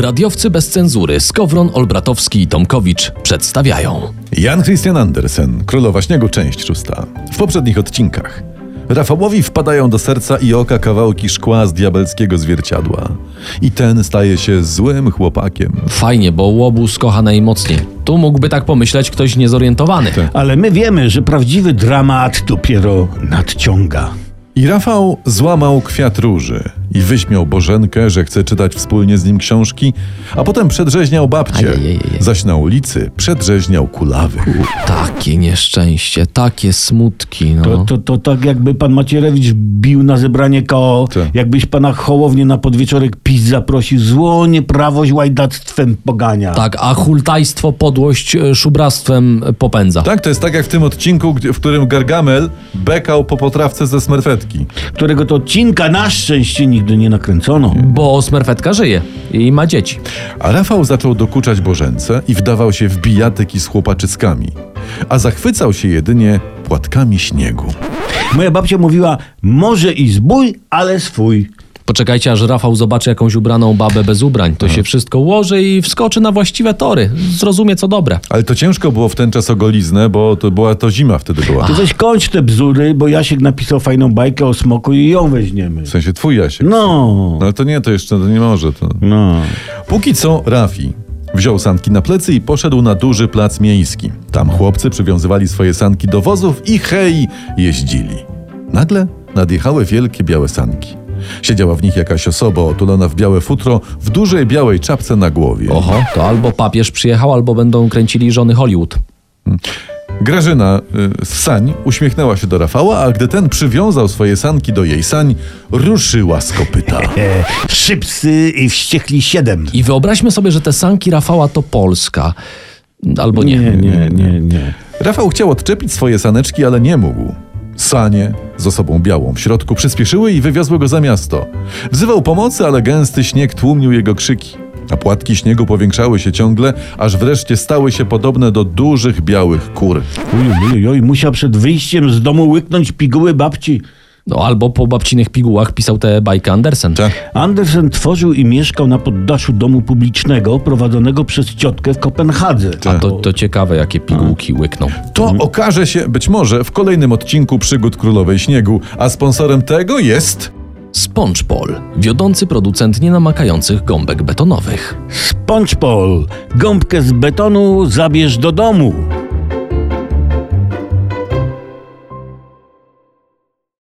Radiowcy bez cenzury Skowron, Olbratowski i Tomkowicz przedstawiają. Jan Christian Andersen, Królowa Śniegu, część szósta. W poprzednich odcinkach Rafałowi wpadają do serca i oka kawałki szkła z diabelskiego zwierciadła. I ten staje się złym chłopakiem. Fajnie, bo łobuz kocha najmocniej. Tu mógłby tak pomyśleć ktoś niezorientowany. Ale my wiemy, że prawdziwy dramat dopiero nadciąga. I Rafał złamał kwiat róży i wyśmiał Bożenkę, że chce czytać wspólnie z nim książki, a potem przedrzeźniał babcię, Ajajajaj. zaś na ulicy przedrzeźniał kulawych. Takie nieszczęście, takie smutki, no. To, to, to tak jakby pan Macierewicz bił na zebranie KO, Tak. jakbyś pana Hołownię na podwieczorek PiS zaprosił, zło nieprawość łajdactwem pogania. Tak, a hultajstwo, podłość e, szubrastwem popędza. Tak, to jest tak jak w tym odcinku, w którym Gargamel bekał po potrawce ze smerfetki. Którego to odcinka na szczęście nigdy nie nakręcono. Bo smerfetka żyje i ma dzieci. A Rafał zaczął dokuczać Bożence i wdawał się w bijatyki z chłopaczyckami, a zachwycał się jedynie płatkami śniegu. Moja babcia mówiła, może i zbój, ale swój. Poczekajcie, aż Rafał zobaczy jakąś ubraną babę bez ubrań. To się wszystko ułoży i wskoczy na właściwe tory. Zrozumie, co dobre. Ale to ciężko było w ten czas o goliznę, bo to była to zima wtedy była. Ty weź kończ te bzdury, bo Jasiek napisał fajną bajkę o smoku i ją weźmiemy. W sensie twój Jasiek. No, No ale to nie, to jeszcze to nie może. To... no. Póki co Rafi wziął sanki na plecy i poszedł na duży plac miejski. Tam chłopcy przywiązywali swoje sanki do wozów i hej, jeździli. Nagle nadjechały wielkie białe sanki. Siedziała w nich jakaś osoba otulona w białe futro, w dużej białej czapce na głowie. Oho, to albo papież przyjechał, albo będą kręcili żony Hollywood. Grażyna y, z sań uśmiechnęła się do Rafała, a gdy ten przywiązał swoje sanki do jej sań, ruszyła z kopyta. E, szybcy i wściekli siedem. I wyobraźmy sobie, że te sanki Rafała to Polska. Albo nie. Nie, nie, nie, nie. Rafał chciał odczepić swoje saneczki, ale nie mógł. Sanie z osobą białą w środku przyspieszyły i wywiozły go za miasto. Wzywał pomocy, ale gęsty śnieg tłumił jego krzyki. A płatki śniegu powiększały się ciągle, aż wreszcie stały się podobne do dużych białych kur. Uj, uj, uj, musiał przed wyjściem z domu łyknąć piguły babci. No, albo po babcinych pigułach pisał tę bajkę Andersen. Tak. Andersen tworzył i mieszkał na poddaszu domu publicznego prowadzonego przez ciotkę w Kopenhadze. A to, to ciekawe, jakie pigułki łykną. To okaże się być może w kolejnym odcinku Przygód Królowej Śniegu, a sponsorem tego jest... SpongePol, wiodący producent nienamakających gąbek betonowych. SpongePol, gąbkę z betonu zabierz do domu.